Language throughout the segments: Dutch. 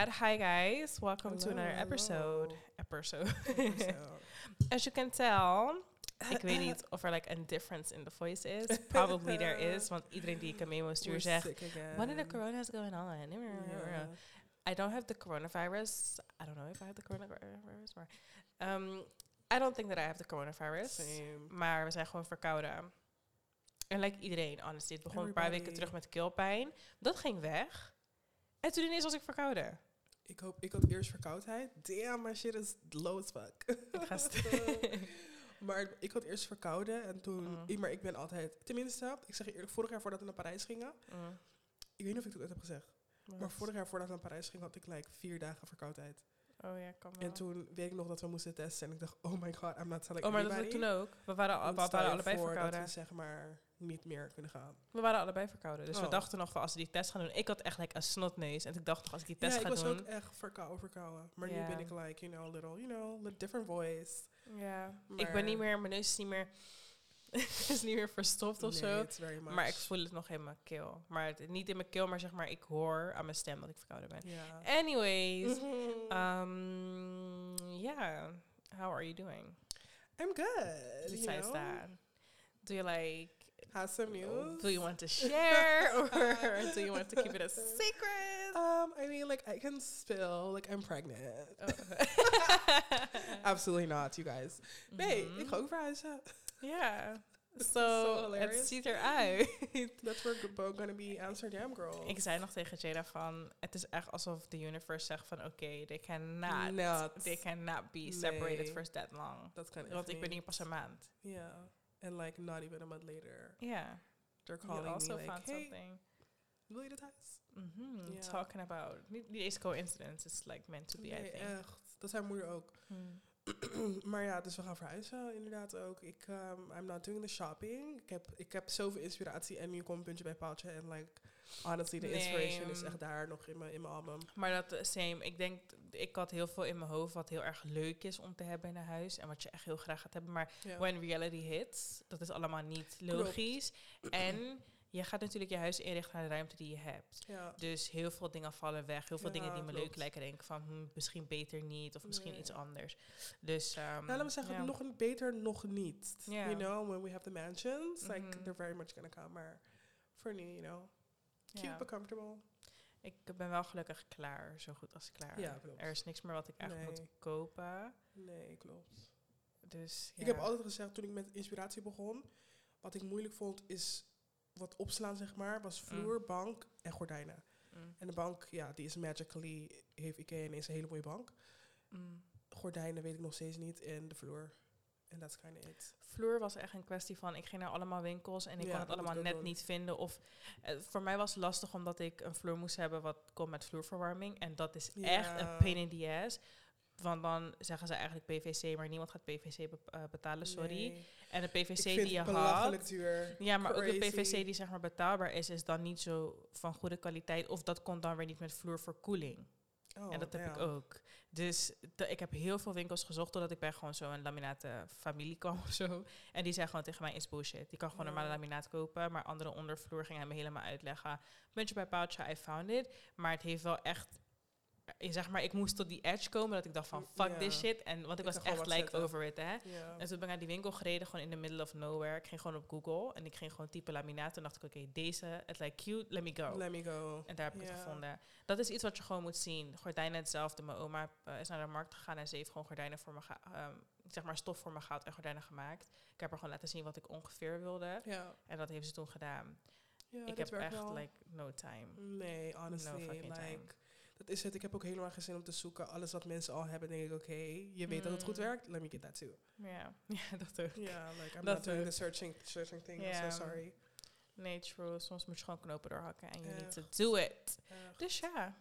Hi guys, welcome to another episode. Episode. As you can tell, ik weet niet of er like a difference in the voice is. Probably there is, want iedereen die ik een memo stuur zegt, what the corona's going on? Yeah. I don't have the coronavirus. I don't know if I have the coronavirus, maar um, I don't think that I have the coronavirus. Same. Maar we zijn gewoon verkouden. En like iedereen, honestly. Het begon een paar weken terug met keelpijn. Dat ging weg. En toen ineens was ik verkouden. Ik, hoop, ik had eerst verkoudheid. Damn, my shit is low as fuck. Ik ga maar ik had eerst verkouden en toen... Mm. ik- Maar ik ben altijd... Tenminste, ik zeg je eerlijk, vorig jaar voordat we naar Parijs gingen... Mm. Ik weet niet of ik het ooit heb gezegd. Maar vorig jaar voordat we naar Parijs gingen, had ik like vier dagen verkoudheid. Oh ja, kan wel. En toen weet ik nog dat we moesten testen. En ik dacht, oh my god, I'm not telling oh, maar dat was anybody. toen ook. We waren, al, we waren allebei voor Dat verkouden. we zeg maar niet meer kunnen gaan. We waren allebei verkouden. Dus we Oh. dachten nog van als we die test gaan doen. Ik had echt like een snotneus. En ik dacht nog als ik die test ja, ga ik was doen. ook echt verkouden, verkouden. Maar nu ben ik like, you know, little, you know, little different voice. Ja. Ik ben niet meer, mijn neus is niet meer, is niet meer verstopt of Nee, zo. it's very much. Maar ik voel het nog in mijn keel. Maar het, niet in mijn keel, maar zeg maar, ik hoor aan mijn stem dat ik verkouden ben. Ja. Anyways, Mhm. um, yeah. How are you doing? I'm good. you Besides know? that, do you like? Have some news? Do you want to share, or do you want to keep it a secret? Um, I mean, like, I can spill. Like, I'm pregnant. Oh. Absolutely not, you guys. Nee, ik ga ook verhuizen. Yeah. so So, het ziet eruit. That's where both gonna be Amsterdam girls. Ik zei nog tegen Jada van, het is echt alsof the universe zegt van, oké, they cannot, Not. they cannot be separated Nee. for that long. Dat kan Want ik ben niet. hier pas een maand. Yeah. And like, not even a month later. Yeah. They're You calling also me like, found hey, something. wil je huis? Mhm, Ja. Talking about, niet, niet eens coincidence, it's like meant to be, I think. echt. Dat zijn moeder ook. Hmm. maar ja, dus we gaan verhuizen inderdaad ook. Ik, um, I'm not doing the shopping. Ik heb, ik heb zoveel inspiratie en nu komt puntje bij paaltje. En like, honestly, de inspiration is echt daar nog in mijn, in mijn album. Maar dat, eh, same, ik denk, ik had heel veel in mijn hoofd wat heel erg leuk is om te hebben in een huis. En wat je echt heel graag gaat hebben. Maar when reality hits, dat is allemaal niet logisch. En je gaat natuurlijk je huis inrichten naar de ruimte die je hebt. ja. Dus heel veel dingen vallen weg. Heel veel Ja, dingen die me leuk lijken. Denk ik van, hm, misschien beter niet. Of misschien Nee. iets anders. Dus, ehm Nou, laten we zeggen, nog beter nog niet. You know, when we have the mansions, like, Mhm. they're very much gonna come. Maar voor nu, you know, cute Ja. but comfortable. Ik ben wel gelukkig klaar. Zo goed als klaar. Ja, klopt. er is niks meer wat ik echt moet kopen. Nee, klopt. Dus, Ik heb altijd gezegd, toen ik met inspiratie begon, wat ik moeilijk vond is wat opslaan, zeg maar, was vloer, bank en gordijnen. Mm, En de bank, ja, die is magically, heeft Ikea ineens een hele mooie bank. mm. Gordijnen weet ik nog steeds niet en de vloer. En that's kind of it. Vloer was echt een kwestie van, ik ging naar allemaal winkels en ik Ja, kon het dat allemaal net doen. niet vinden. Of eh, voor mij was het lastig omdat ik een vloer moest hebben wat komt met vloerverwarming. En dat is echt een pain in the ass. Want dan zeggen ze eigenlijk PVC, maar niemand gaat PVC be- eh, betalen, sorry. Nee. En de PVC die je had... duur. Ja, maar ook de. PVC die zeg maar betaalbaar is, is dan niet zo van goede kwaliteit. Of dat komt dan weer niet met vloerverkoeling. Oh, en dat heb ik ook. Dus ik heb heel veel winkels gezocht totdat ik bij gewoon zo'n laminaten familie kwam of zo. En die zei gewoon tegen mij, is bullshit. Je kan gewoon Ja. normale laminaat kopen, maar andere ondervloer ging hij me helemaal uitleggen. Puntje bij paaltje, I found it. Maar het heeft wel echt... Zeg maar, ik moest tot die edge komen dat ik dacht van, fuck this shit. En want ik Ik was echt like zetten. over it, hè. En toen ben ik naar die winkel gereden, gewoon in the middle of nowhere. Ik ging gewoon op Google en ik ging gewoon typen laminaat. En dacht ik, oké, deze, het lijkt cute, let me go. Let me go. En daar heb ik het gevonden. Dat is iets wat je gewoon moet zien. Gordijnen hetzelfde. Mijn oma eh, is naar de markt gegaan en ze heeft gewoon gordijnen voor me, ehm, zeg maar stof voor me gehaald en gordijnen gemaakt. Ik heb haar gewoon laten zien wat ik ongeveer wilde. En dat heeft ze toen gedaan. ik heb echt wel. like no time. Nee, honestly, fucking like, time. Dat is het. Ik heb ook helemaal geen zin om te zoeken. Alles wat mensen al hebben, denk ik, oké, je weet dat het goed Mm. werkt, let me get that too. Ja, ja dat ook. Ja, like, I'm Dat not doing ook. the searching, searching thing, I'm so sorry. Nee, true. Soms moet je gewoon knopen doorhakken en you need to do it. Echt. Dus ja.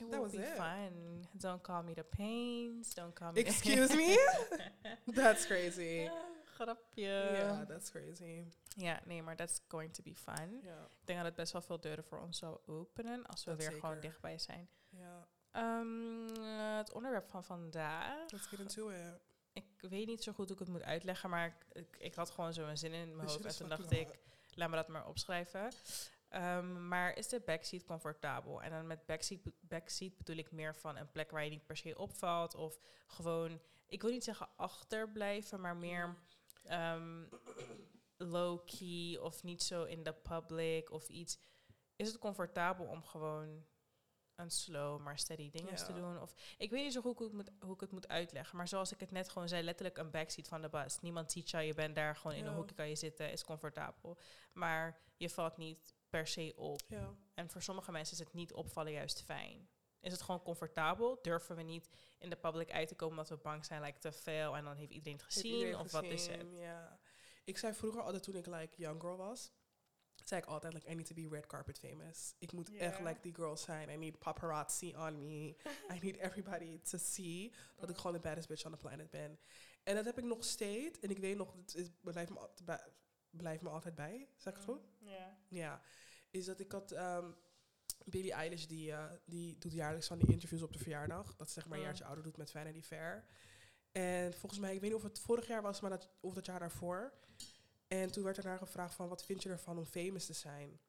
It will was be it. fun. Don't call me the pains. Don't call me the- Excuse me? That's crazy. Grapje. Yeah, that's crazy. Ja, nee, maar that's going to be fun. Ja, Ik denk dat het best wel veel deuren voor ons zou openen als we Dat weer zeker. gewoon dichtbij zijn. ja. Ehm, eh, het onderwerp van vandaag. Let's get into it. Ik weet niet zo goed hoe ik het moet uitleggen, maar ik, ik, ik had gewoon zo een zin in mijn hoofd. En toen dacht ik, laat me dat maar opschrijven. Ehm, maar is de backseat comfortabel? En dan met backseat, backseat bedoel ik meer van een plek waar je niet per se opvalt. Of gewoon, ik wil niet zeggen achterblijven, maar meer ehm, low-key of niet zo in de public of iets. Is het comfortabel om gewoon een slow maar steady dingen te doen? Of ik weet niet zo goed hoe ik, moet, hoe ik het moet uitleggen. Maar zoals ik het net gewoon zei, letterlijk een backseat van de bus. Niemand ziet jou, je bent daar gewoon in een hoekje kan je zitten, is comfortabel. Maar je valt niet per se op. Ja. En voor sommige mensen is het niet opvallen juist fijn. Is het gewoon comfortabel? Durven we niet in de public uit te komen omdat we bang zijn, like te veel en dan heeft iedereen het Heeft gezien? iedereen of wat is het? Ja. Ik zei vroeger altijd toen ik like young girl was, zei ik altijd like I need to be red carpet famous. Ik moet echt like die girl zijn. I need paparazzi on me. I need everybody to see dat ik gewoon de baddest bitch on the planet ben. En dat heb ik nog steeds. En ik weet nog, het blijft, me, blijft me altijd bij. Zeg ik het goed? Ja. Ja, is dat ik had ehm Billie Eilish die, eh, die doet jaarlijks van die interviews op de verjaardag. Dat ze zeg maar een Mm. jaartje ouder doet met Vanity Fair. En volgens mij, ik weet niet of het vorig jaar was, maar dat, of dat jaar daarvoor. En toen werd er naar gevraagd van, wat vind je ervan om famous te zijn?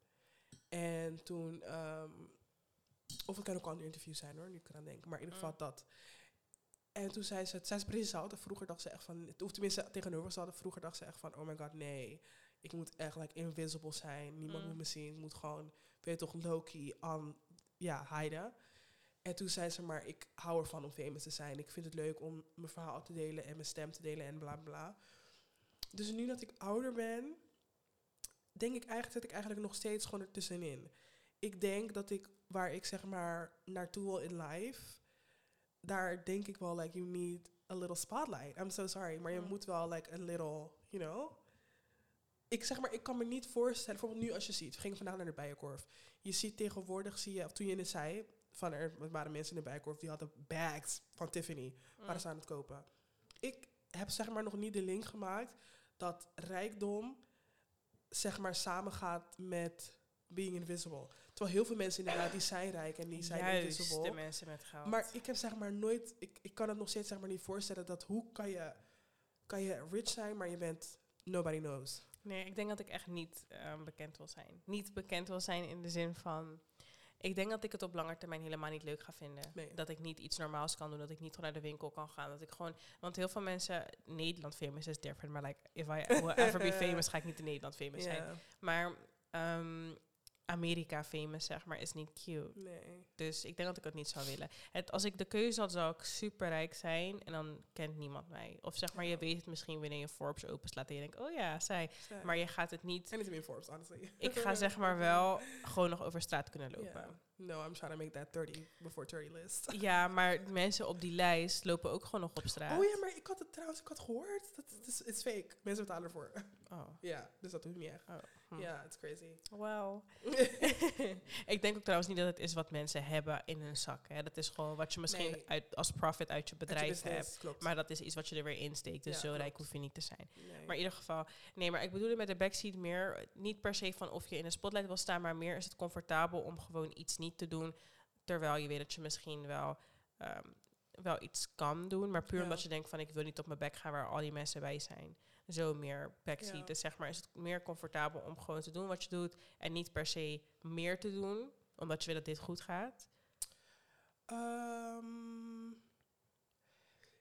En toen, ehm, of het kan ook een ander interview zijn hoor, nu ik eraan denk. Maar in ieder geval Mm. dat. En toen zei ze, zij is precies zout. Vroeger dacht ze echt van, of tenminste tegenover ze hadden, vroeger dacht ze echt van, oh my god, nee. Ik moet echt like invisible zijn. Niemand Mm. moet me zien. Ik moet gewoon, weet je toch, low-key aan, ja, hiden. En toen zei ze maar, ik hou ervan om famous te zijn. Ik vind het leuk om mijn verhaal te delen en mijn stem te delen en bla bla. Dus nu dat ik ouder ben, denk ik eigenlijk dat ik eigenlijk nog steeds gewoon ertussenin. Ik denk dat ik, waar ik zeg maar naartoe wil in life, daar denk ik wel, like, you need a little spotlight. I'm so sorry, maar je Mm. moet wel, like, a little, you know? Ik zeg maar, ik kan me niet voorstellen, bijvoorbeeld nu als je ziet, we gingen vandaag naar de Bijenkorf. Je ziet tegenwoordig, zie je, of toen je het zei, van er waren mensen in de Bijenkorf, die hadden bags van Tiffany, Mm. waren ze aan het kopen. Ik heb zeg maar nog niet de link gemaakt dat rijkdom zeg maar samengaat met being invisible. Terwijl heel veel mensen inderdaad, die zijn rijk en die zijn Juist, invisible. de mensen met geld. Maar ik heb zeg maar nooit, ik, ik kan het nog steeds zeg maar niet voorstellen dat hoe kan je, kan je rich zijn, maar je bent nobody knows. Nee, ik denk dat ik echt niet ehm, bekend wil zijn. Niet bekend wil zijn in de zin van... Ik denk dat ik het op lange termijn helemaal niet leuk ga vinden. Nee. Dat ik niet iets normaals kan doen. Dat ik niet gewoon naar de winkel kan gaan. Dat ik gewoon... Want heel veel mensen... Nederland famous is different. Maar like, if I will ever be famous, ga ik niet in Nederland famous zijn. Maar ehm, Amerika famous, zeg maar, is niet cute. nee. Dus ik denk dat ik het niet zou willen. Het, als ik de keuze had, zou ik super rijk zijn en dan kent niemand mij. Of zeg maar, je weet het misschien wanneer je Forbes openslaat en je denkt, oh ja, zij. Zij. Maar je gaat het niet. To be in Forbes, honestly. Ik ga zeg maar wel gewoon nog over straat kunnen lopen. Yeah. No, I'm trying to make that 30 before 30 list. Ja, maar mensen op die lijst lopen ook gewoon nog op straat. Oh ja, maar ik had het trouwens, ik had gehoord. Dat het is fake. Mensen betalen ervoor. Oh, ja, dus dat doet niet echt. oh, hm. Ja, it's crazy. Wel. ik denk ook trouwens niet dat het is wat mensen hebben in hun zak. Hè. Dat is gewoon wat je misschien Nee. uit, als profit uit je bedrijf business, hebt. Klopt. Maar dat is iets wat je er weer insteekt. Dus Ja, zo rijk hoef je niet te zijn. Nee. Maar in ieder geval, nee, maar ik bedoel het met de backseat meer, niet per se van of je in de spotlight wil staan, maar meer is het comfortabel om gewoon iets niet te doen, terwijl je weet dat je misschien wel, ehm, wel iets kan doen, maar puur Ja. omdat je denkt van ik wil niet op mijn bek gaan waar al die mensen bij zijn. Zo meer backseat. Ja. Dus zeg maar, is het meer comfortabel om gewoon te doen wat je doet en niet per se meer te doen, omdat je weet dat dit goed gaat. Ehm,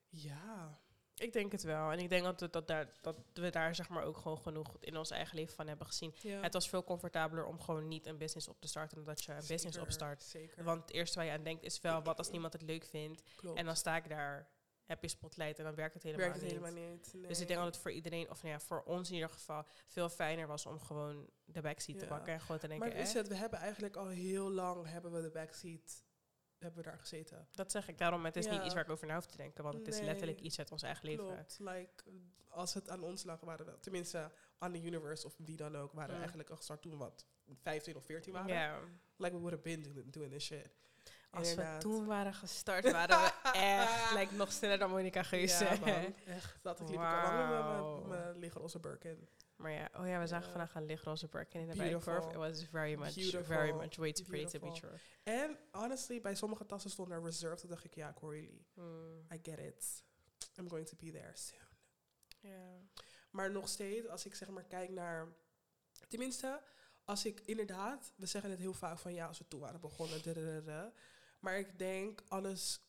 ja. Ik denk het wel. En ik denk dat we, dat, daar, dat we daar zeg maar ook gewoon genoeg in ons eigen leven van hebben gezien. ja. Het was veel comfortabeler om gewoon niet een business op te starten dan dat je een business opstart. Zeker. Want het eerste waar je aan denkt is wel, wat als niemand het leuk vindt? Klopt. En dan sta ik daar, heb je spotlight en dan werkt het helemaal werkt het niet. helemaal niet. Nee. Dus ik denk dat het voor iedereen, of nou ja, voor ons in ieder geval, veel fijner was om gewoon de backseat te pakken en gewoon te denken, Maar is het, we hebben eigenlijk al heel lang hebben we de backseat hebben we daar gezeten. dat zeg ik daarom. Het is niet iets waar ik over na hoef te denken, want het is letterlijk iets uit ons eigen leven. Like, als het aan ons lag, waren we, tenminste aan de universe of wie dan ook, waren we Mm. eigenlijk al gestart toen we wat 15 of 14 waren. Like we would have been doing, doing this shit. Als we toen waren gestart, waren we echt like, nog sneller dan Monica Geuze. Ja, man. Echt. Dat liep ik al lang met mijn- onze Birkin. Maar ja, oh ja, we zagen Ja. vandaag een lichtroze Birkin in de. Bijenkorf. It was very much, Beautiful. very much way too pretty to be true. En honestly, bij sommige tassen stond er reserved. Toen dacht ik, ja, Coralie, Hmm. I get it. I'm going to be there soon. Ja. Maar nog steeds, als ik zeg maar kijk naar... Tenminste, als ik inderdaad, we zeggen het heel vaak van ja, als we toen waren begonnen, dadadada. Maar ik denk alles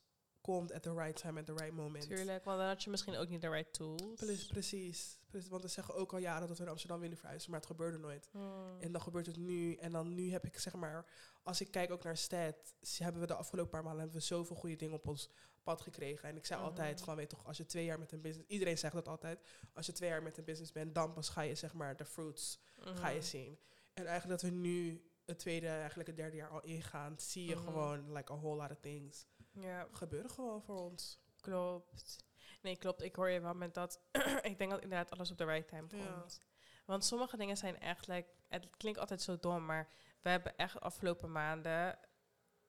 komt at the right time, at the right moment. Tuurlijk, want dan had je misschien ook niet de right tools. Pre- precies, precies, want we zeggen ook al jaren dat we in Amsterdam willen verhuizen, maar het gebeurde nooit. Hmm. En dan gebeurt het nu. En dan nu heb ik zeg maar, als ik kijk ook naar Stat, s- hebben we de afgelopen paar maanden hebben we zoveel goede dingen op ons pad gekregen. En ik zei Mhm. altijd van, weet toch, als je twee jaar met een business, iedereen zegt dat altijd, als je twee jaar met een business bent, dan pas ga je zeg maar de fruits ga je zien. En eigenlijk dat we nu het tweede, eigenlijk het derde jaar al ingaan, zie je Mhm. gewoon like a whole lot of things Ja, gebeuren gewoon voor ons. klopt. Nee, klopt. Ik hoor je wel met dat. ik denk dat inderdaad alles op de right time Ja. komt. Want sommige dingen zijn echt, like, het klinkt altijd zo dom, maar we hebben echt de afgelopen maanden,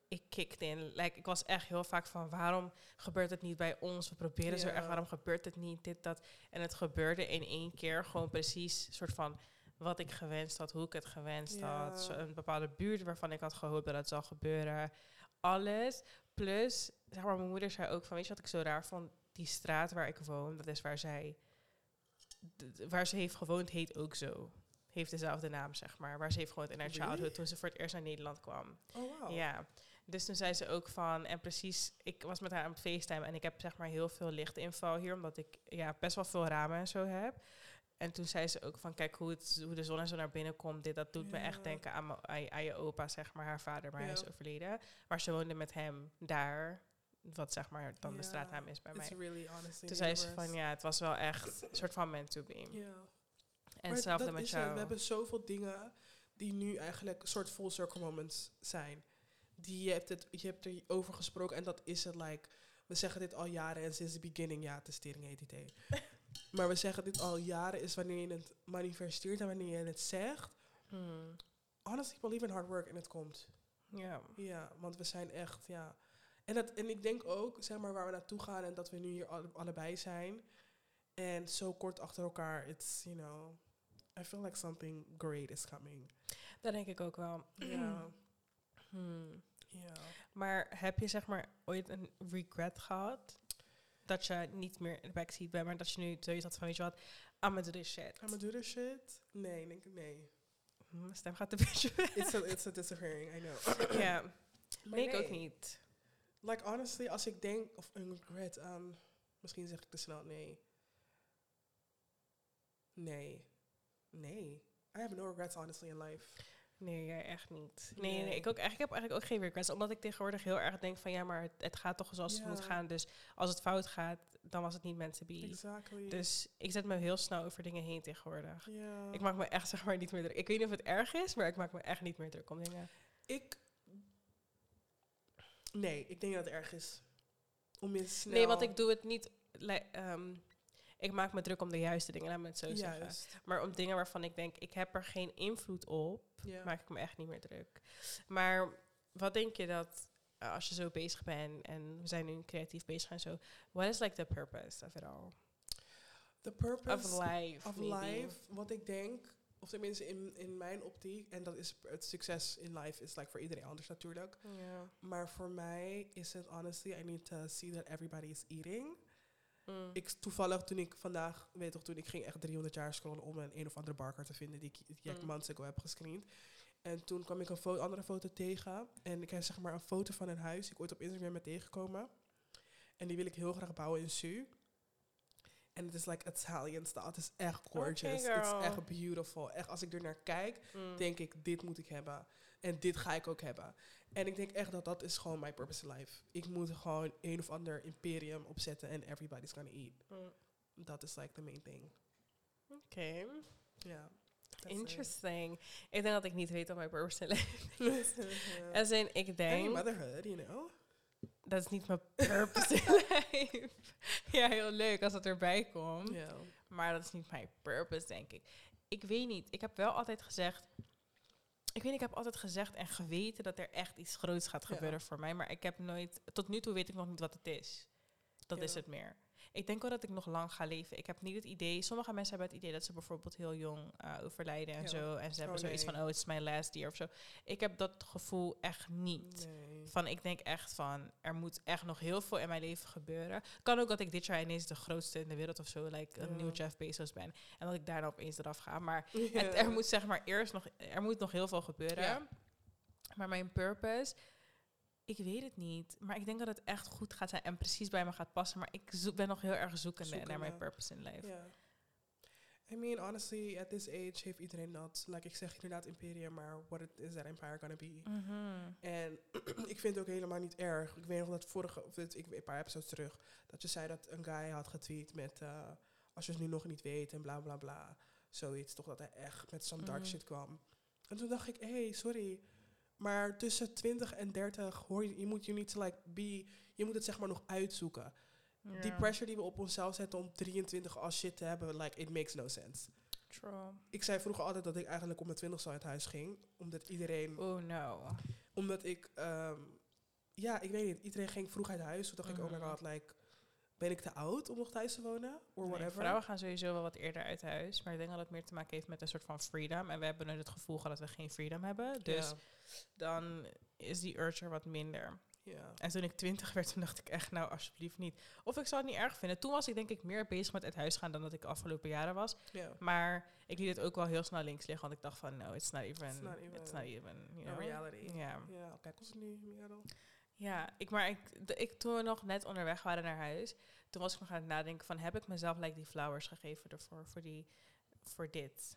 ik kicked in. Like, ik was echt heel vaak van, waarom gebeurt het niet bij ons? We proberen zo erg, waarom gebeurt het niet? Dit, dat. En het gebeurde in één keer gewoon precies, soort van, wat ik gewenst had, hoe ik het gewenst Ja. had. Een bepaalde buurt waarvan ik had gehoopt dat het zou gebeuren. Alles. Plus, zeg maar, mijn moeder zei ook van, weet je wat ik zo raar vond? Die straat waar ik woon, dat is waar zij, waar ze heeft gewoond, heet ook zo. Heeft dezelfde naam, zeg maar. Waar ze heeft gewoond in haar Really? childhood toen ze voor het eerst naar Nederland kwam. Oh wow. Ja. Dus toen zei ze ook van, en precies, ik was met haar aan het FaceTime en ik heb zeg maar heel veel lichtinval hier, omdat ik ja, best wel veel ramen en zo heb. En toen zei ze ook van, kijk hoe, het, hoe de zon en zo naar binnen komt. Dit, dat doet me echt denken aan, mijn- aan, je- aan je opa, zeg maar, haar vader, maar hij is overleden. Maar ze woonde met hem daar, wat zeg maar dan de straatnaam is bij It's mij. really Toen zei ze van, ja, het was wel echt een soort van meant to be. Ja. En hetzelfde met is het. jou. We hebben zoveel dingen die nu eigenlijk een soort full circle moments zijn. Die je hebt, het, je hebt erover gesproken en dat is het like. We zeggen dit al jaren en sinds de beginning, ja, testering heet die thee. maar we zeggen dit al jaren is wanneer je het manifesteert en wanneer je het zegt. Hmm. Honestly, believe in hard work en het komt. Ja. Ja, want we zijn echt, ja. En, dat, en ik denk ook, zeg maar, waar we naartoe gaan en dat we nu hier alle- allebei zijn. En zo kort achter elkaar, it's, you know, I feel like something great is coming. Dat denk ik ook wel. Ja, Hmm. ja. Maar heb je zeg maar ooit een regret gehad? Dat je niet meer in de backseat bent, maar dat je nu zoiets had van, weet je wat, I'm gonna do this shit. I'm do this shit? Nee, denk ik, nee. Hm, Mijn stem gaat een beetje. It's a, it's a disappearing, I know. ja, Maar nee, ik ook niet. Like, honestly, als ik denk, of een regret aan, misschien zeg ik te snel, nee. Nee. Nee. I have no regrets, honestly, in life. Nee, jij echt niet. Nee, nee, Nee. ik, ook, ik heb eigenlijk ook geen regrets. Omdat ik tegenwoordig heel erg denk van, ja, maar het, het gaat toch zoals het moet gaan. Dus als het fout gaat, dan was het niet meant to be. Exactly. Dus ik zet me heel snel over dingen heen tegenwoordig. ja. Ik maak me echt zeg maar niet meer druk. Ik weet niet of het erg is, maar ik maak me echt niet meer druk om dingen. Ik. Nee, ik denk dat het erg is. Om je snel. Nee, want ik doe het niet. ehm, ik maak me druk om de juiste dingen, laat me het zo zeggen. Maar om dingen waarvan ik denk, ik heb er geen invloed op, Ja. maak ik me echt niet meer druk. Maar wat denk je dat, eh, als je zo bezig bent en we zijn nu creatief bezig en zo, what is like the purpose of it all? The purpose Of life, of maybe. life, wat ik denk, of tenminste in, in mijn optiek, en dat is het succes in life is like voor iedereen anders natuurlijk. Maar voor mij is het honestly, I need to see that everybody is eating. Mm. Ik toevallig toen ik vandaag, weet toch, toen ik ging echt 300 jaar scrollen om een een of andere barker te vinden die ik, die ik Mm. heb gescreend. En toen kwam ik een andere foto tegen. En ik heb zeg maar een foto van een huis die ik ooit op Instagram ben tegengekomen. En die wil ik heel graag bouwen in Su. En het is like Italian style. Het is echt gorgeous. Het is echt beautiful. Echt, als ik er naar kijk, Mm. denk ik, dit moet ik hebben. En dit ga ik ook hebben. En ik denk echt dat dat is gewoon my purpose in life. Ik moet gewoon een of ander imperium opzetten en everybody's gonna eat. Mm. Dat is like the main thing. Oké, Ja. that's it. interesting. Ik denk dat ik niet weet wat mijn purpose in life is. Ja. As in, ik denk... motherhood, you know. dat is niet mijn purpose in life. ja, heel leuk als dat erbij komt. Ja. Maar dat is niet mijn purpose, denk ik. Ik weet niet. Ik heb wel altijd gezegd... Ik weet ik heb altijd gezegd en geweten dat er echt iets groots gaat Ja. gebeuren voor mij. Maar ik heb nooit... Tot nu toe weet ik nog niet wat het is. Dat Ja. is het meer. Ik denk wel dat ik nog lang ga leven. Ik heb niet het idee... Sommige mensen hebben het idee dat ze bijvoorbeeld heel jong eh, overlijden en Ja. zo. En ze hebben Oh, zoiets nee. van, oh, it's my last year of zo. Ik heb dat gevoel echt niet. Nee. Van, ik denk echt van, er moet echt nog heel veel in mijn leven gebeuren. Kan ook dat ik dit jaar ineens de grootste in de wereld of zo, like een nieuw Jeff Bezos ben. En dat ik daarna opeens eraf ga. Maar Ja. het, er moet zeg maar eerst nog, er moet nog heel veel gebeuren. Maar mijn purpose, ik weet het niet. Maar ik denk dat het echt goed gaat zijn en precies bij me gaat passen. Maar ik zoek, ben nog heel erg zoekende, naar mijn purpose in life. Ja. I mean, honestly, at this age heeft iedereen dat. Like, ik zeg inderdaad imperium, maar what it is that empire gonna be? Mhm. En ik vind het ook helemaal niet erg. Ik weet nog dat vorige, of dit, ik, een paar episodes terug, dat je zei dat een guy had getweet met, eh, als je het nu nog niet weet en bla bla bla. Zoiets, toch dat hij echt met some dark Mhm. shit kwam. En toen dacht ik, hé, hey, sorry. Maar tussen 20 en 30 hoor je, je moet je niet like be, je moet het zeg maar nog uitzoeken. Die pressure die we op onszelf zetten om 23 als shit te hebben, like, it makes no sense. True. Ik zei vroeger altijd dat ik eigenlijk om mijn 20 uit huis ging. Omdat iedereen Oh no. omdat ik, ehm, ja, ik weet niet, iedereen ging vroeg uit huis. Toen dacht ik, oh my Mhm. god, like, ben ik te oud om nog thuis te wonen? Or Nee, whatever. vrouwen gaan sowieso wel wat eerder uit huis. Maar ik denk dat het meer te maken heeft met een soort van freedom. En we hebben nu het gevoel gehad dat we geen freedom hebben. Dus Ja, dan is die urge er wat minder. ja. En toen ik twintig werd, toen dacht ik echt, nou alsjeblieft niet. Of ik zou het niet erg vinden. Toen was ik denk ik meer bezig met uit huis gaan dan dat ik de afgelopen jaren was. ja. Maar ik liet het ook wel heel snel links liggen. Want ik dacht van, no, it's not even, It's not even it's not even, you know. reality. Ja. Ja, kijk ons nu, Merel. Ja, ik, maar ik, ik, toen we nog net onderweg waren naar huis, toen was ik nog aan het nadenken van, heb ik mezelf like, die flowers gegeven ervoor, voor, die, voor dit?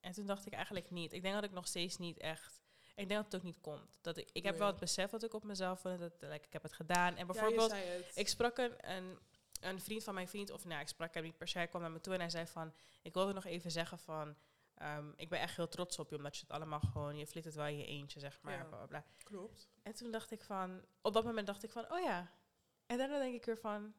En toen dacht ik eigenlijk niet. Ik denk dat ik nog steeds niet echt, ik denk dat het ook niet komt. Dat ik, ik heb Nee. wel het besef dat ik op mezelf vond, dat like, ik heb het gedaan. En bijvoorbeeld, ik sprak een, een, een vriend van mijn vriend, of nou, ik sprak hem niet per se, hij kwam naar me toe en hij zei van, ik wilde nog even zeggen van, ehm, ik ben echt heel trots op je, omdat je het allemaal gewoon, je flikt het wel in je eentje, zeg maar, Ja. bla. Klopt. En toen dacht ik van, op dat moment dacht ik van, oh ja. En daarna denk ik weer van,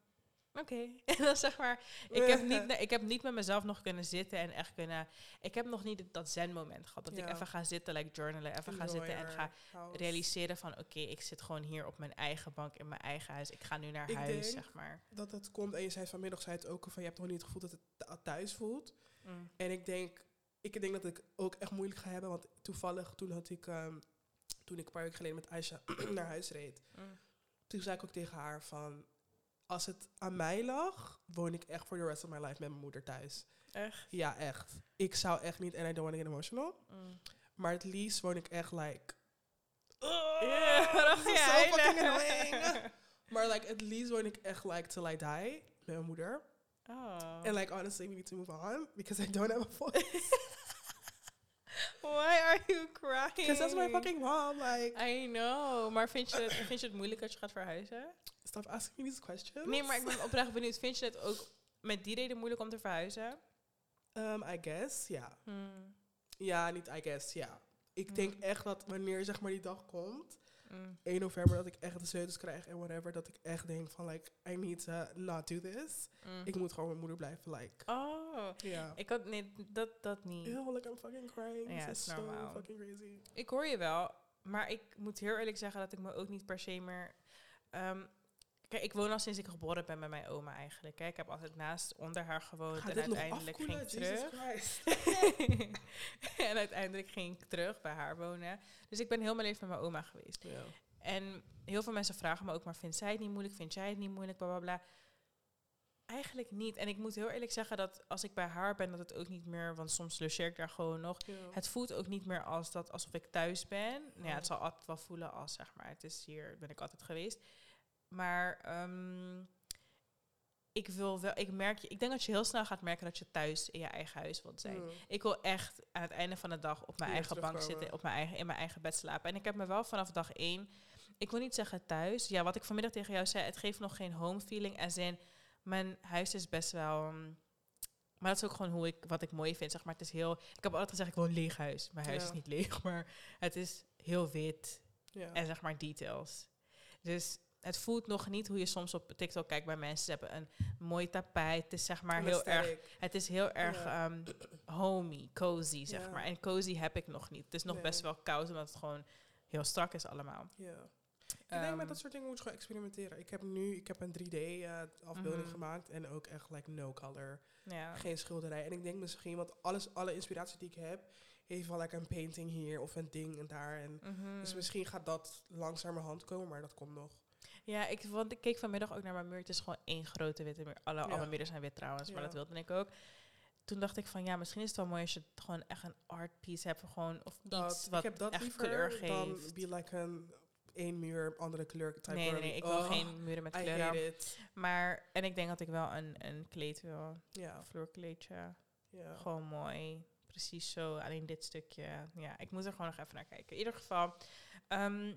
oké. En dan zeg maar, ik heb, niet, nee, ik heb niet met mezelf nog kunnen zitten en echt kunnen, ik heb nog niet dat zen-moment gehad. Dat ik even ga zitten, like journalen, even ga zitten en ga House. realiseren van, oké, ik zit gewoon hier op mijn eigen bank in mijn eigen huis. Ik ga nu naar Ik huis, zeg maar. Dat dat komt, en je zei vanmiddag, zei het ook, van je hebt nog niet het gevoel dat het thu- thuis voelt. Mm. En ik denk, ik denk dat ik ook echt moeilijk ga hebben, want toevallig toen had ik, ehm, toen ik een paar weken geleden met Aisha naar huis reed, Mm. toen zei ik ook tegen haar van, als het aan mij lag, woon ik echt voor the rest of my life met mijn moeder thuis. Echt? Ja, echt. Ik zou echt niet, en I don't want to get emotional, Mm. maar het liefst woon ik echt like... Ja, waarom this is jij fucking annoying. Maar like, het liefst woon ik echt like till I die met mijn moeder. Oh. And like, honestly, we need to move on because I don't have a voice. Because that's my fucking mom. Like, I know. Maar vind je, het, vind je het moeilijk dat je gaat verhuizen? stop asking me these questions. Nee, maar ik ben oprecht benieuwd. Vind je het ook met die reden moeilijk om te verhuizen? Um, I guess, ja. Hmm. Ja, niet I guess, ja. Ik Mm. denk echt dat wanneer zeg maar die dag komt, Mm. 1 november, dat ik echt de sleutels krijg en whatever, dat ik echt denk van like, I need to not do this. Mm. Ik moet gewoon mijn moeder blijven, like, Oh, ja. ik had nee, dat, dat niet. Ew, like I'm fucking crying. Ja, is so normaal. fucking crazy. Ik hoor je wel, maar ik moet heel eerlijk zeggen dat ik me ook niet per se meer. ehm, kijk, ik woon al sinds ik geboren ben bij mijn oma eigenlijk. Hè. Ik heb altijd naast onder haar gewoond en uiteindelijk ging ik terug. En uiteindelijk ging ik terug bij haar wonen. Dus ik ben heel mijn leven met mijn oma geweest. ja. En heel veel mensen vragen me ook, maar vindt zij het niet moeilijk? Vind jij het niet moeilijk? Bla bla bla. Eigenlijk niet. En ik moet heel eerlijk zeggen dat als ik bij haar ben, dat het ook niet meer, want soms logeer ik daar gewoon nog. Ja. Het voelt ook niet meer als dat, alsof ik thuis ben. Nou ja, Ja. het zal altijd wel voelen als, zeg maar, het is hier, ben ik altijd geweest. Maar ehm, ik wil wel, ik merk, ik denk dat je heel snel gaat merken dat je thuis in je eigen huis wilt zijn. Ja. Ik wil echt aan het einde van de dag op mijn Hier eigen bank zitten, op mijn eigen, in mijn eigen bed slapen. En ik heb me wel vanaf dag één, ik wil niet zeggen thuis. Ja, wat ik vanmiddag tegen jou zei, het geeft nog geen home feeling. En zin, mijn huis is best wel. mm, maar dat is ook gewoon hoe ik, wat ik mooi vind. Zeg maar, het is heel. Ik heb altijd gezegd, ik wil een leeg huis. Mijn huis Ja. is niet leeg, maar het is heel wit Ja. en zeg maar details. Dus het voelt nog niet hoe je soms op TikTok kijkt bij mensen. Ze hebben een mooi tapijt. Het is zeg maar heel erg het is heel erg Ja. ehm, homey, cozy, zeg Ja. maar. En cozy heb ik nog niet. Het is nog Nee. best wel koud, omdat het gewoon heel strak is allemaal. Ja. Ik denk Ehm, met dat soort dingen moet je gewoon experimenteren. Ik heb nu ik heb een 3D-afbeelding Mhm. gemaakt en ook echt like no color. Ja. Geen schilderij. En ik denk misschien, want alles, alle inspiratie die ik heb, heeft wel like een painting hier of een ding en daar. En Mhm. Dus misschien gaat dat langzamerhand komen, maar dat komt nog. Ja, ik, want ik keek vanmiddag ook naar mijn muur. Het is gewoon één grote witte muur. Alle, Ja. alle muren zijn wit trouwens, maar Ja. dat wilde ik ook. Toen dacht ik van, ja, misschien is het wel mooi als je het gewoon echt een art piece hebt. Gewoon, of Dat, iets wat ik heb dat echt liever kleur dan geeft. be like een één muur, andere kleur. Nee, nee, ik wil Oh, geen muren met I kleur hate it. Maar, en ik denk dat ik wel een, een kleed wil. Ja, Een vloerkleedje. ja. Gewoon mooi. Precies zo. Alleen dit stukje. Ja, ik moet er gewoon nog even naar kijken. In ieder geval, ehm,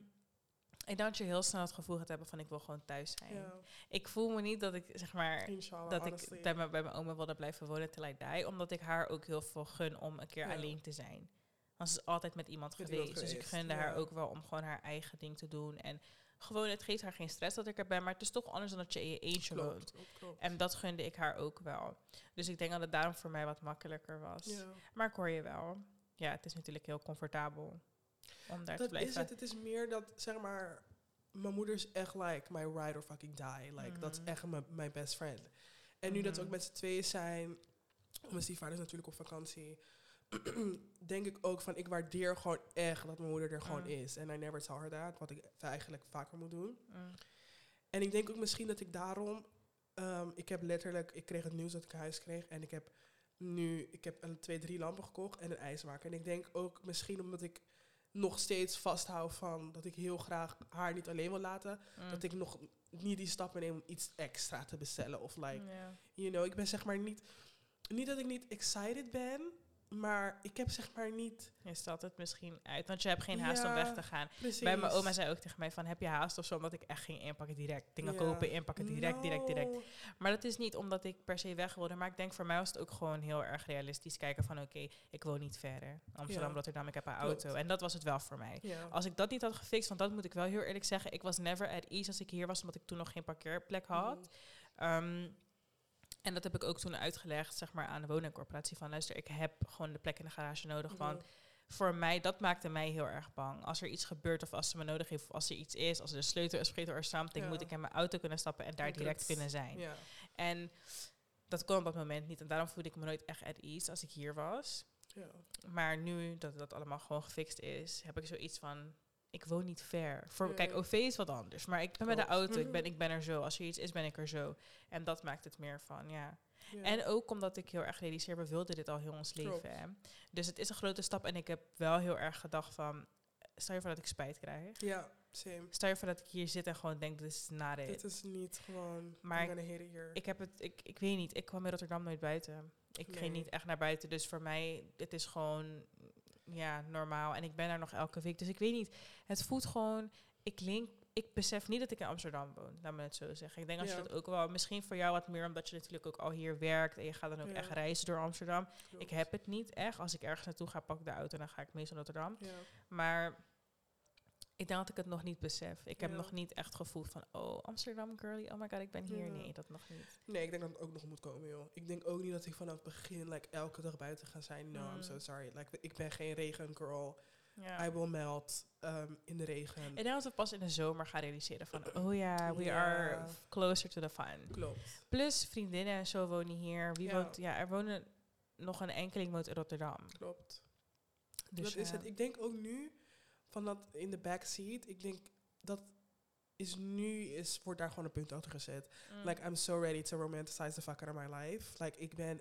ik denk dat je heel snel het gevoel gaat hebben van ik wil gewoon thuis zijn. Ik voel me niet dat ik, zeg maar, Inshallah, dat honestly. ik bij, mijn- bij mijn oma wilde blijven wonen till I die. Omdat ik haar ook heel veel gun om een keer alleen te zijn. Want ze is altijd met iemand Met geweest. iemand Dus ik gunde haar ook wel om gewoon haar eigen ding te doen. En gewoon, het geeft haar geen stress dat ik er ben. Maar het is toch anders dan dat je in je eentje woont. Klopt, klopt, klopt. En dat gunde ik haar ook wel. Dus ik denk dat het daarom voor mij wat makkelijker was. Ja. Maar ik hoor je wel. Ja, het is natuurlijk heel comfortabel om daar te blijven. is het. Het is meer dat, zeg maar, mijn moeder is echt like my ride or fucking die. Like, dat is Mhm. echt mijn best friend. En nu dat we ook Mhm. met z'n tweeën zijn, mijn stiefvader is natuurlijk op vakantie, denk ik ook van, ik waardeer gewoon echt dat mijn moeder er gewoon Mm. is. En I never tell her that, wat ik eigenlijk vaker moet doen. Mm. En ik denk ook misschien dat ik daarom, ehm, ik heb letterlijk, ik kreeg het nieuws dat ik een huis kreeg en ik heb nu, ik heb een twee, drie lampen gekocht en een ijsmaker. En ik denk ook misschien omdat ik nog steeds vasthoud van dat ik heel graag haar niet alleen wil laten, Mm. dat ik nog niet die stappen neem om iets extra te bestellen. Of like, you know, ik ben zeg maar niet, niet dat ik niet excited ben, maar ik heb zeg maar niet, Je stelt het misschien uit, want je hebt geen haast om weg te gaan. precies. Bij mijn oma zei ook tegen mij van, heb je haast of zo? Omdat ik echt ging inpakken direct. Dingen Ja. kopen, inpakken direct, direct, direct. Maar dat is niet omdat ik per se weg wilde. Maar ik denk voor mij was het ook gewoon heel erg realistisch kijken van... Oké, ik woon niet verder. Amsterdam, Ja. Rotterdam, ik heb een auto. En dat was het wel voor mij. Als ik dat niet had gefixt, want dat moet ik wel heel eerlijk zeggen... Ik was never at ease als ik hier was, omdat ik toen nog geen parkeerplek had. Mhm. Ehm, en dat heb ik ook toen uitgelegd, zeg maar, aan de woningcorporatie. Van luister, ik heb gewoon de plek in de garage nodig. Mhm. Want voor mij, dat maakte mij heel erg bang. Als er iets gebeurt of als ze me nodig heeft of als er iets is, als er een sleutel is vergeten or something, Ja. moet ik in mijn auto kunnen stappen en daar direct het- kunnen zijn. Ja. En dat kon op dat moment niet. En daarom voelde ik me nooit echt at ease als ik hier was. Ja. Maar nu dat dat allemaal gewoon gefixt is, heb ik zoiets van. Ik woon niet ver. Voor, Ja. Kijk, OV is wat anders. Maar ik ben met de auto. Ik Mhm. ben, ik ben er zo. Als er iets is, ben ik er zo. En dat maakt het meer van, ja. Ja. En ook omdat ik heel erg realiseer, we wilden dit al heel ons leven. Hè? Dus het is een grote stap. En ik heb wel heel erg gedacht van... Stel je voor dat ik spijt krijg. ja, same. Stel je voor dat ik hier zit en gewoon denk, dit is it. Dit is niet gewoon, Maar. Ik heb het, ik, ik weet niet, ik kwam in Rotterdam nooit buiten. Ik ging niet echt naar buiten. Dus voor mij, het is gewoon ja, normaal. En ik ben daar nog elke week. Dus ik weet niet, het voelt gewoon, ik link, ik besef niet dat ik in Amsterdam woon, laat me het zo zeggen. Ik denk als je dat ook wel, misschien voor jou wat meer, omdat je natuurlijk ook al hier werkt en je gaat dan ook Ja. echt reizen door Amsterdam. Klopt. Ik heb het niet echt. Als ik ergens naartoe ga, pak ik de auto en dan ga ik meestal naar Rotterdam. Ja. Maar ik denk dat ik het nog niet besef. Ik heb Ja. nog niet echt gevoeld van, oh, Amsterdam girly, oh my god, ik ben hier. Ja. Nee, dat nog niet. Nee, ik denk dat het ook nog moet komen, joh. Ik denk ook niet dat ik vanaf het begin like, elke dag buiten ga zijn. No, I'm Mm. so sorry. Like, ik ben geen regengirl. Ja. I will melt um, in de regen. Ik denk dat we pas in de zomer gaan realiseren van, oh ja, we are closer to the fun. Klopt. Plus vriendinnen en zo wonen hier. Wie Ja. woont, ja, er wonen nog een enkeling woont in Rotterdam. Klopt. Dus dat is het. Ik denk ook nu, van dat in de backseat, ik denk dat is nu, is, wordt daar gewoon een punt achter gezet. Mm. Like, I'm so ready to romanticize the fuck out of my life. Like, ik ben,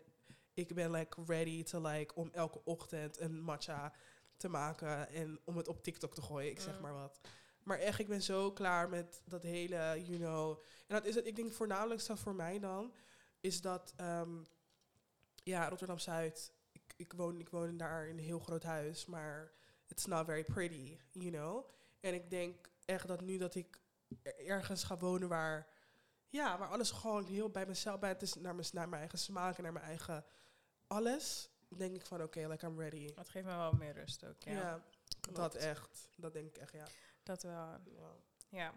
ik ben like ready to like, om elke ochtend een matcha te maken en om het op TikTok te gooien, ik zeg Mm. maar wat. Maar echt, ik ben zo klaar met dat hele, you know. En dat is het, ik denk voornamelijk zo voor mij dan, is dat, ehm, ja, Rotterdam-Zuid, ik, ik, woon, ik woon daar in een heel groot huis, maar it's not very pretty, you know. En ik denk echt dat nu dat ik er- ergens ga wonen waar, ja, waar alles gewoon heel bij mezelf, bij het is naar mijn, naar mijn eigen smaak en naar mijn eigen alles, denk ik van oké, like I'm ready. Dat geeft me wel meer rust ook, ja. Ja, dat echt. Dat denk ik echt, ja. Dat wel, ja. ja.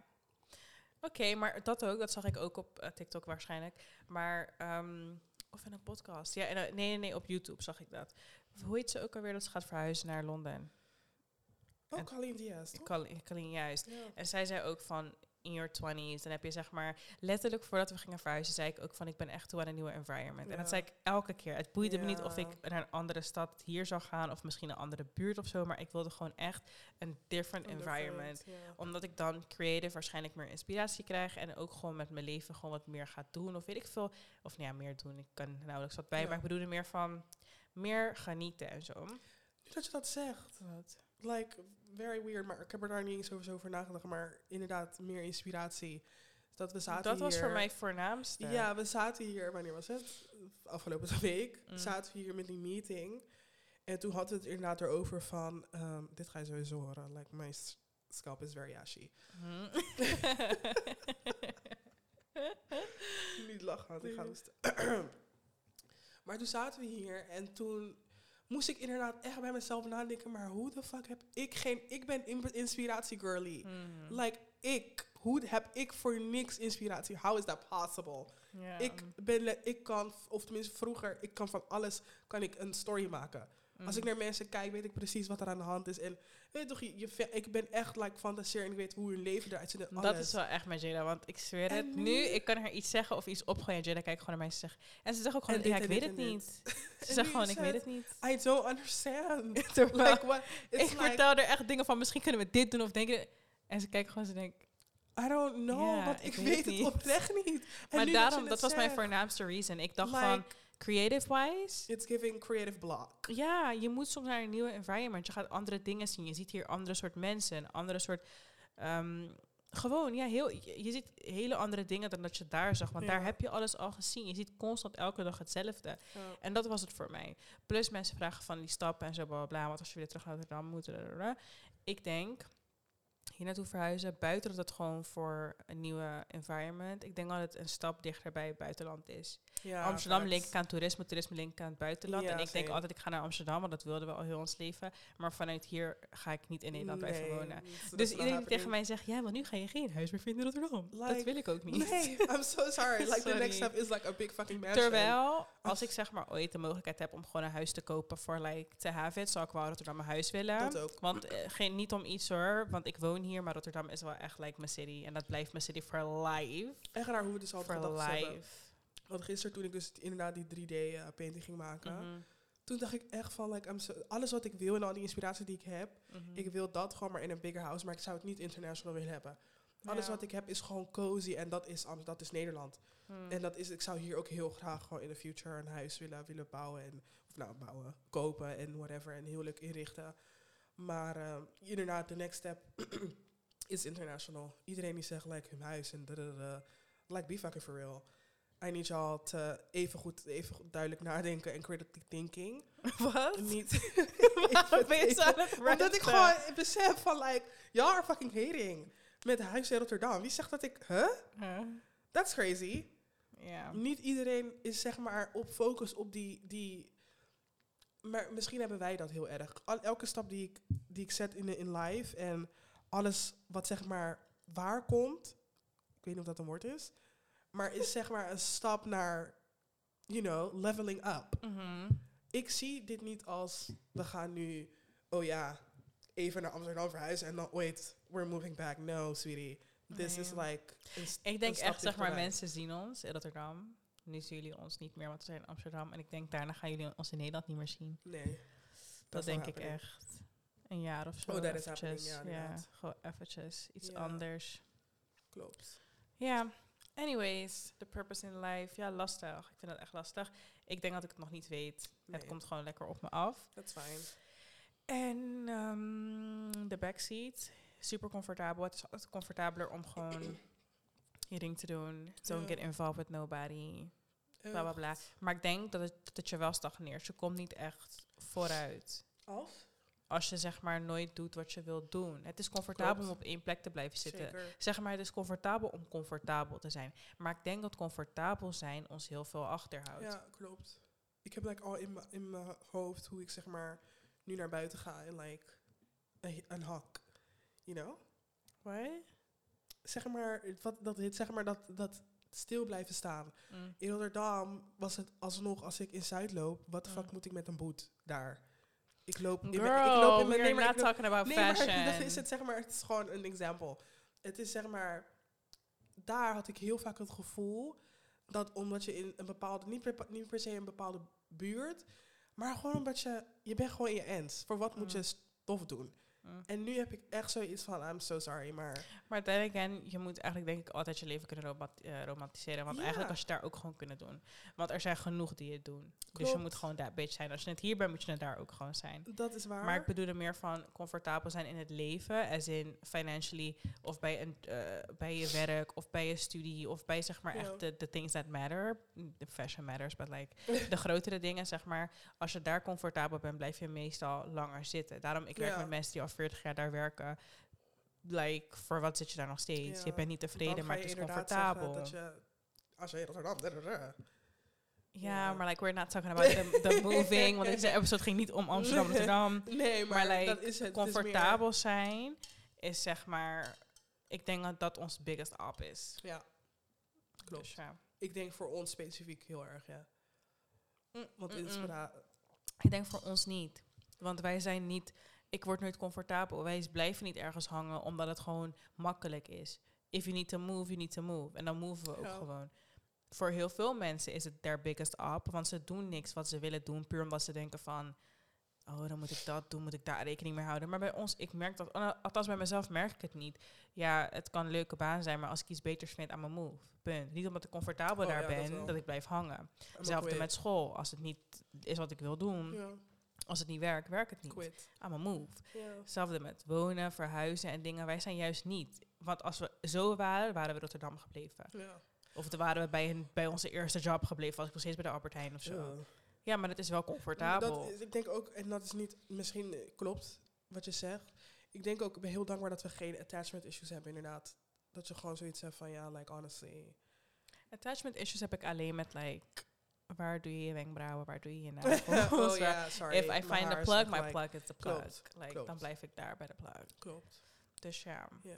Oké, maar dat ook, dat zag ik ook op eh, TikTok waarschijnlijk. Maar, ehm, of in een podcast. Ja, en, eh, nee, nee, nee, op YouTube zag ik dat. Hoe heet ze ook alweer dat ze gaat verhuizen naar Londen? Oh, En- Colleen Diaz. Colleen, Colleen juist. Ja. En zij zei ook van, in your 20s, dan heb je zeg maar, letterlijk voordat we gingen verhuizen, zei ik ook van, ik ben echt toe aan een nieuwe environment. En dat zei ik elke keer. Het boeide me niet of ik naar een andere stad hier zou gaan, of misschien een andere buurt of zo, maar ik wilde gewoon echt een different environment. Omdat ik dan creative waarschijnlijk meer inspiratie krijg en ook gewoon met mijn leven gewoon wat meer ga doen. Of weet ik veel. Of nou ja, meer doen. Ik kan nauwelijks wat bij, Ja. maar ik bedoel er meer van meer genieten en zo. Nu dat je dat zegt. Wat? Like, very weird, maar ik heb er daar niet eens over, over nagedacht. Maar inderdaad, meer inspiratie. Dat we zaten Dat was hier- voor mij voornaamste. Ja, we zaten hier, wanneer was het? Afgelopen week. Mm. Zaten we hier met die meeting. En toen hadden we het inderdaad erover van... ehm, dit ga je sowieso horen. Like, my scalp is very ashy. Mhm. Niet lachen, want ik ga hoesten. maar toen zaten we hier en toen moest ik inderdaad echt bij mezelf nadenken. Maar hoe de fuck heb ik geen... Ik ben in- inspiratie girly. Mhm. Like, ik. Hoe heb ik voor niks inspiratie? How is that possible? Ik ben, ik kan, of tenminste vroeger, ik kan van alles, kan ik een story maken. Als ik Mhm. naar mensen kijk, weet ik precies wat er aan de hand is. En weet je toch, je, je ik ben echt like fantaseer en ik weet hoe hun leven eruit ziet. Dat is wel echt met Jada, want ik zweer En het. nu- Nu, ik kan haar iets zeggen of iets opgooien en Jada kijkt gewoon naar mij en zegt... En ze zegt ook gewoon, ja, ik weet het niet. Ze zegt gewoon, ik weet het- niet. I don't understand. Like what? Ik like, vertel er echt dingen van, misschien kunnen we dit doen of denken... En ze kijkt gewoon, ze denkt... I don't know, Ja, want ik ik, weet weet het niet. oprecht niet. En maar daarom, dat was mijn voornaamste reason. Ik dacht like, van, creative-wise... It's giving creative block. Ja, je moet soms naar een nieuwe environment. Je gaat andere dingen zien. Je ziet hier andere soort mensen, andere soort... ehm, gewoon, ja, heel, je, je ziet hele andere dingen dan dat je daar zag. Want daar heb je alles al gezien. Je ziet constant elke dag hetzelfde. Ja. En dat was het voor mij. Plus mensen vragen van die stappen en zo, bla bla, bla. Want als je weer terug naar Rotterdam moet. blablabla. Ik denk, hier naartoe verhuizen, buiten dat het gewoon voor een nieuwe environment. Ik denk dat het een stap dichter bij het buitenland is. Ja, Amsterdam link ik aan toerisme, toerisme link ik aan het buitenland. Ja, en ik denk altijd, ik ga naar Amsterdam, want dat wilden we al heel ons leven. Maar vanuit hier ga ik niet in Nederland blijven Nee, wonen. it's not Dus iedereen die tegen mij zegt, ja, want nu ga je geen huis meer vinden in Rotterdam. dat wil ik ook niet. Nee, I'm so sorry. Like the next step is like a big fucking mansion. Terwijl, als ik zeg maar ooit de mogelijkheid heb om gewoon een huis te kopen voor like to have it, zou ik wel Rotterdam mijn huis willen. Dat ook. Want eh, geen, niet om iets hoor, want ik woon hier, maar Rotterdam is wel echt like mijn city. En dat blijft mijn city for life. Echt raar hoe we dus altijd For gedacht hebben. Want gisteren toen ik dus inderdaad die 3D-painting ging maken, Mhm, toen dacht ik echt van, like, I'm so- alles wat ik wil en al die inspiratie die ik heb, mhm. ik wil dat gewoon maar in een bigger house, maar ik zou het niet international willen hebben. Alles Ja. wat ik heb is gewoon cozy en dat is, Am- dat is Nederland. Hmm. En dat is, ik zou hier ook heel graag gewoon in de future een huis willen, willen bouwen. En, of nou, bouwen, kopen en whatever. En heel leuk inrichten. Maar ehm, inderdaad, de next step is international. Iedereen die zegt, like, hun huis en dadadada. Like, be fucking for real. I need y'all te even goed, even goed duidelijk nadenken en critical thinking. Wat? Niet Waarom ben je zo aan het Omdat ik gewoon besef van, like, y'all are fucking hating. Met huis in Rotterdam. Wie zegt dat ik, huh? Huh? That's crazy. Ja. Niet iedereen is zeg maar op focus op die, die. Maar misschien hebben wij dat heel erg. Al, elke stap die ik, die ik zet in, de- in live en alles wat zeg maar waar komt. Ik weet niet of dat een woord is. Maar is zeg maar een stap naar, you know, leveling up. Mhm. Ik zie dit niet als we gaan nu, oh ja, even naar Amsterdam verhuizen en dan ooit, we're moving back. No, sweetie. This Nee. is like. Ik denk echt, zeg maar, mensen zien ons in Rotterdam. Nu zien jullie ons niet meer, want we zijn in Amsterdam. En ik denk, daarna gaan jullie ons in Nederland niet meer zien. Nee. Dat denk ik echt. Een jaar of zo. Oh, that is happening, ja, gewoon eventjes. Iets anders. Klopt. Ja, anyways, the purpose in life. Ja, lastig. Ik vind dat echt lastig. Ik denk dat ik het nog niet weet. Het komt gewoon lekker op me af. That's fine. En ehm, de backseat, super comfortabel. Het is altijd comfortabeler om gewoon je ding te doen. Don't get involved with nobody. Bla bla bla. Maar ik denk dat het, dat het je wel stagneert. Je komt niet echt vooruit. Als? Als je zeg maar nooit doet wat je wilt doen. Het is comfortabel Klopt. om op één plek te blijven zitten. Zeker. Zeg maar, het is comfortabel om comfortabel te zijn. Maar ik denk dat comfortabel zijn ons heel veel achterhoudt. Ja, klopt. Ik heb like al in mijn hoofd hoe ik zeg maar nu naar buiten ga en like een, hak. You know? What? Zeg maar, wat, dat, zeg maar dat, dat stil blijven staan. Mm. In Rotterdam was het alsnog, als ik in Zuid loop, wat de fuck Mm. moet ik met een boet daar? Ik loop, ik, Girl, ben- ik loop in mijn... Nee, maar not loop- talking about nee, fashion. maar dat is het, zeg maar, het is gewoon een example. Het is zeg maar, daar had ik heel vaak het gevoel dat omdat je in een bepaalde, niet per, niet per se een bepaalde buurt, maar gewoon omdat je, je bent gewoon in je ends. Voor wat moet Mm. je stof doen? Mm. En nu heb ik echt zoiets van, I'm so sorry, maar Maar again, je moet eigenlijk denk ik altijd je leven kunnen eh, romantiseren. Want Ja. eigenlijk als je daar ook gewoon kunnen doen. Want er zijn genoeg die het doen. Dus je moet gewoon dat bitch zijn. Als je net hier bent, moet je net daar ook gewoon zijn. dat is waar. Maar ik bedoel er meer van comfortabel zijn in het leven. As in financially. Of bij, een, eh, bij je werk. Of bij je studie. Of bij zeg maar echt de, de things that matter. The fashion matters. But like de grotere dingen zeg maar. Als je daar comfortabel bent, blijf je meestal langer zitten. Daarom, ik werk Ja. met mensen die al 40 jaar daar werken. Like, voor wat zit je daar nog steeds? Ja, Je bent niet tevreden, maar het is comfortabel. Dat je, als je Rotterdam... da, da, da. Ja, maar like, we're not talking about the, the moving. Want deze episode ging niet om Amsterdam, Rotterdam. Nee, maar, Maar, like, dat is het. Is comfortabel zijn is zeg maar... Ik denk dat dat ons biggest up is. ja, klopt. Dus ja. Ik denk voor ons specifiek heel erg, ja. Want inspira Ik denk voor ons niet. Want wij zijn niet... Ik word nooit comfortabel. Wij blijven niet ergens hangen omdat het gewoon makkelijk is. If you need to move, you need to move. En dan moven we ook gewoon. Voor heel veel mensen is het their biggest up. Want ze doen niks wat ze willen doen. Puur omdat ze denken van... Oh, dan moet ik dat doen. Moet ik daar rekening mee houden. Maar bij ons, ik merk dat... al- Althans, bij mezelf merk ik het niet. Ja, het kan een leuke baan zijn. Maar als ik iets beters vind aan mijn move. Punt. Niet omdat ik comfortabel Oh daar ja, ben. Dat, ik blijf hangen. Hetzelfde met school. Als het niet is wat ik wil doen. Ja, Als het niet werkt, werkt het niet. quit. I'm a move. Ja. Hetzelfde met wonen, verhuizen en dingen. Wij zijn juist niet. Want als we zo waren, waren we Rotterdam gebleven. Of dan waren we bij, een, bij onze eerste job gebleven. Was ik nog steeds bij de Albert Heijn of zo. Ja. Ja, maar dat is wel comfortabel. Dat is, ik denk ook, en dat is niet, misschien klopt wat je zegt. Ik denk ook, ik ben heel dankbaar dat we geen attachment issues hebben, inderdaad. Dat je gewoon zoiets hebt van, ja, like, honestly. Attachment issues heb ik alleen met like... Waar doe je je wenkbrauwen? Waar doe je je nagels? oh ja, sorry. If I find the is plug, my like- plug is the plug. Klopt, like, klopt. Dan blijf ik daar bij de plug. Klopt. Dus ja, Ja.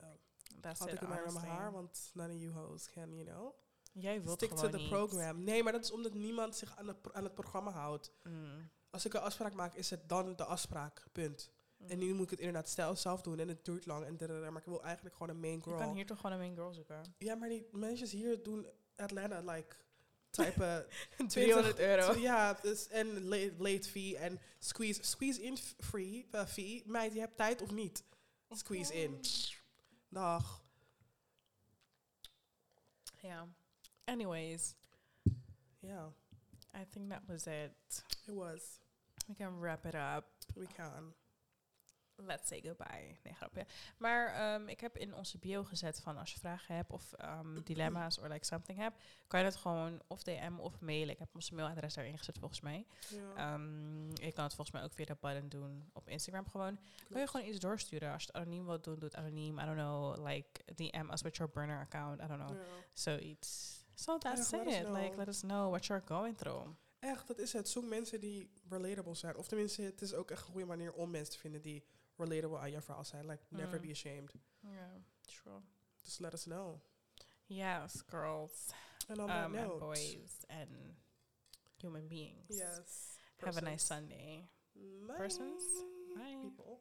that's Had it ik het maar met mijn haar, want none of you hoes can, you know. Jij wilt Stick to the niet. program. Nee, maar dat is omdat niemand zich aan aan het programma houdt. Mm. Als ik een afspraak maak, is het dan de afspraak. Punt. En nu moet ik het inderdaad stel zelf doen en het duurt lang. En dadada, maar ik wil eigenlijk gewoon een main girl. kan hier toch gewoon een main girl zoeken. Ja, maar die mensen hier doen Atlanta like type 200 euro. Ja, dus, en late, late fee en squeeze, squeeze in free uh, fee. Meid, je hebt tijd of niet? Squeeze in. Dag. Ja. Anyways, Ja, I think that was it. it was. We can wrap it up. We can. Let's say goodbye. Nee, grapje. Maar ehm, ik heb in onze bio gezet van als je vragen hebt of ehm, dilemma's of like something hebt, kan je dat gewoon of DM of mailen. Ik heb onze mailadres daarin gezet volgens mij. Ja, Ehm, je kan het volgens mij ook via de button doen op Instagram gewoon. Wil je gewoon iets doorsturen? Als je het anoniem wilt doen, doe het anoniem. I don't know, like DM us with your burner account. I don't know. Ja. Zoiets. So that's it. Like, let us know what you're going through. Echt, dat is het. Zoek mensen die relatable zijn. Of tenminste, het is ook echt een goede manier om mensen te vinden die relatable aan je verhaal zijn. Like, never Mm. be ashamed. Yeah, true. Just let us know. Yes, girls. And on that um, and boys and human beings. yes. Have a nice. Sunday. Bye. Persons? Bye. People.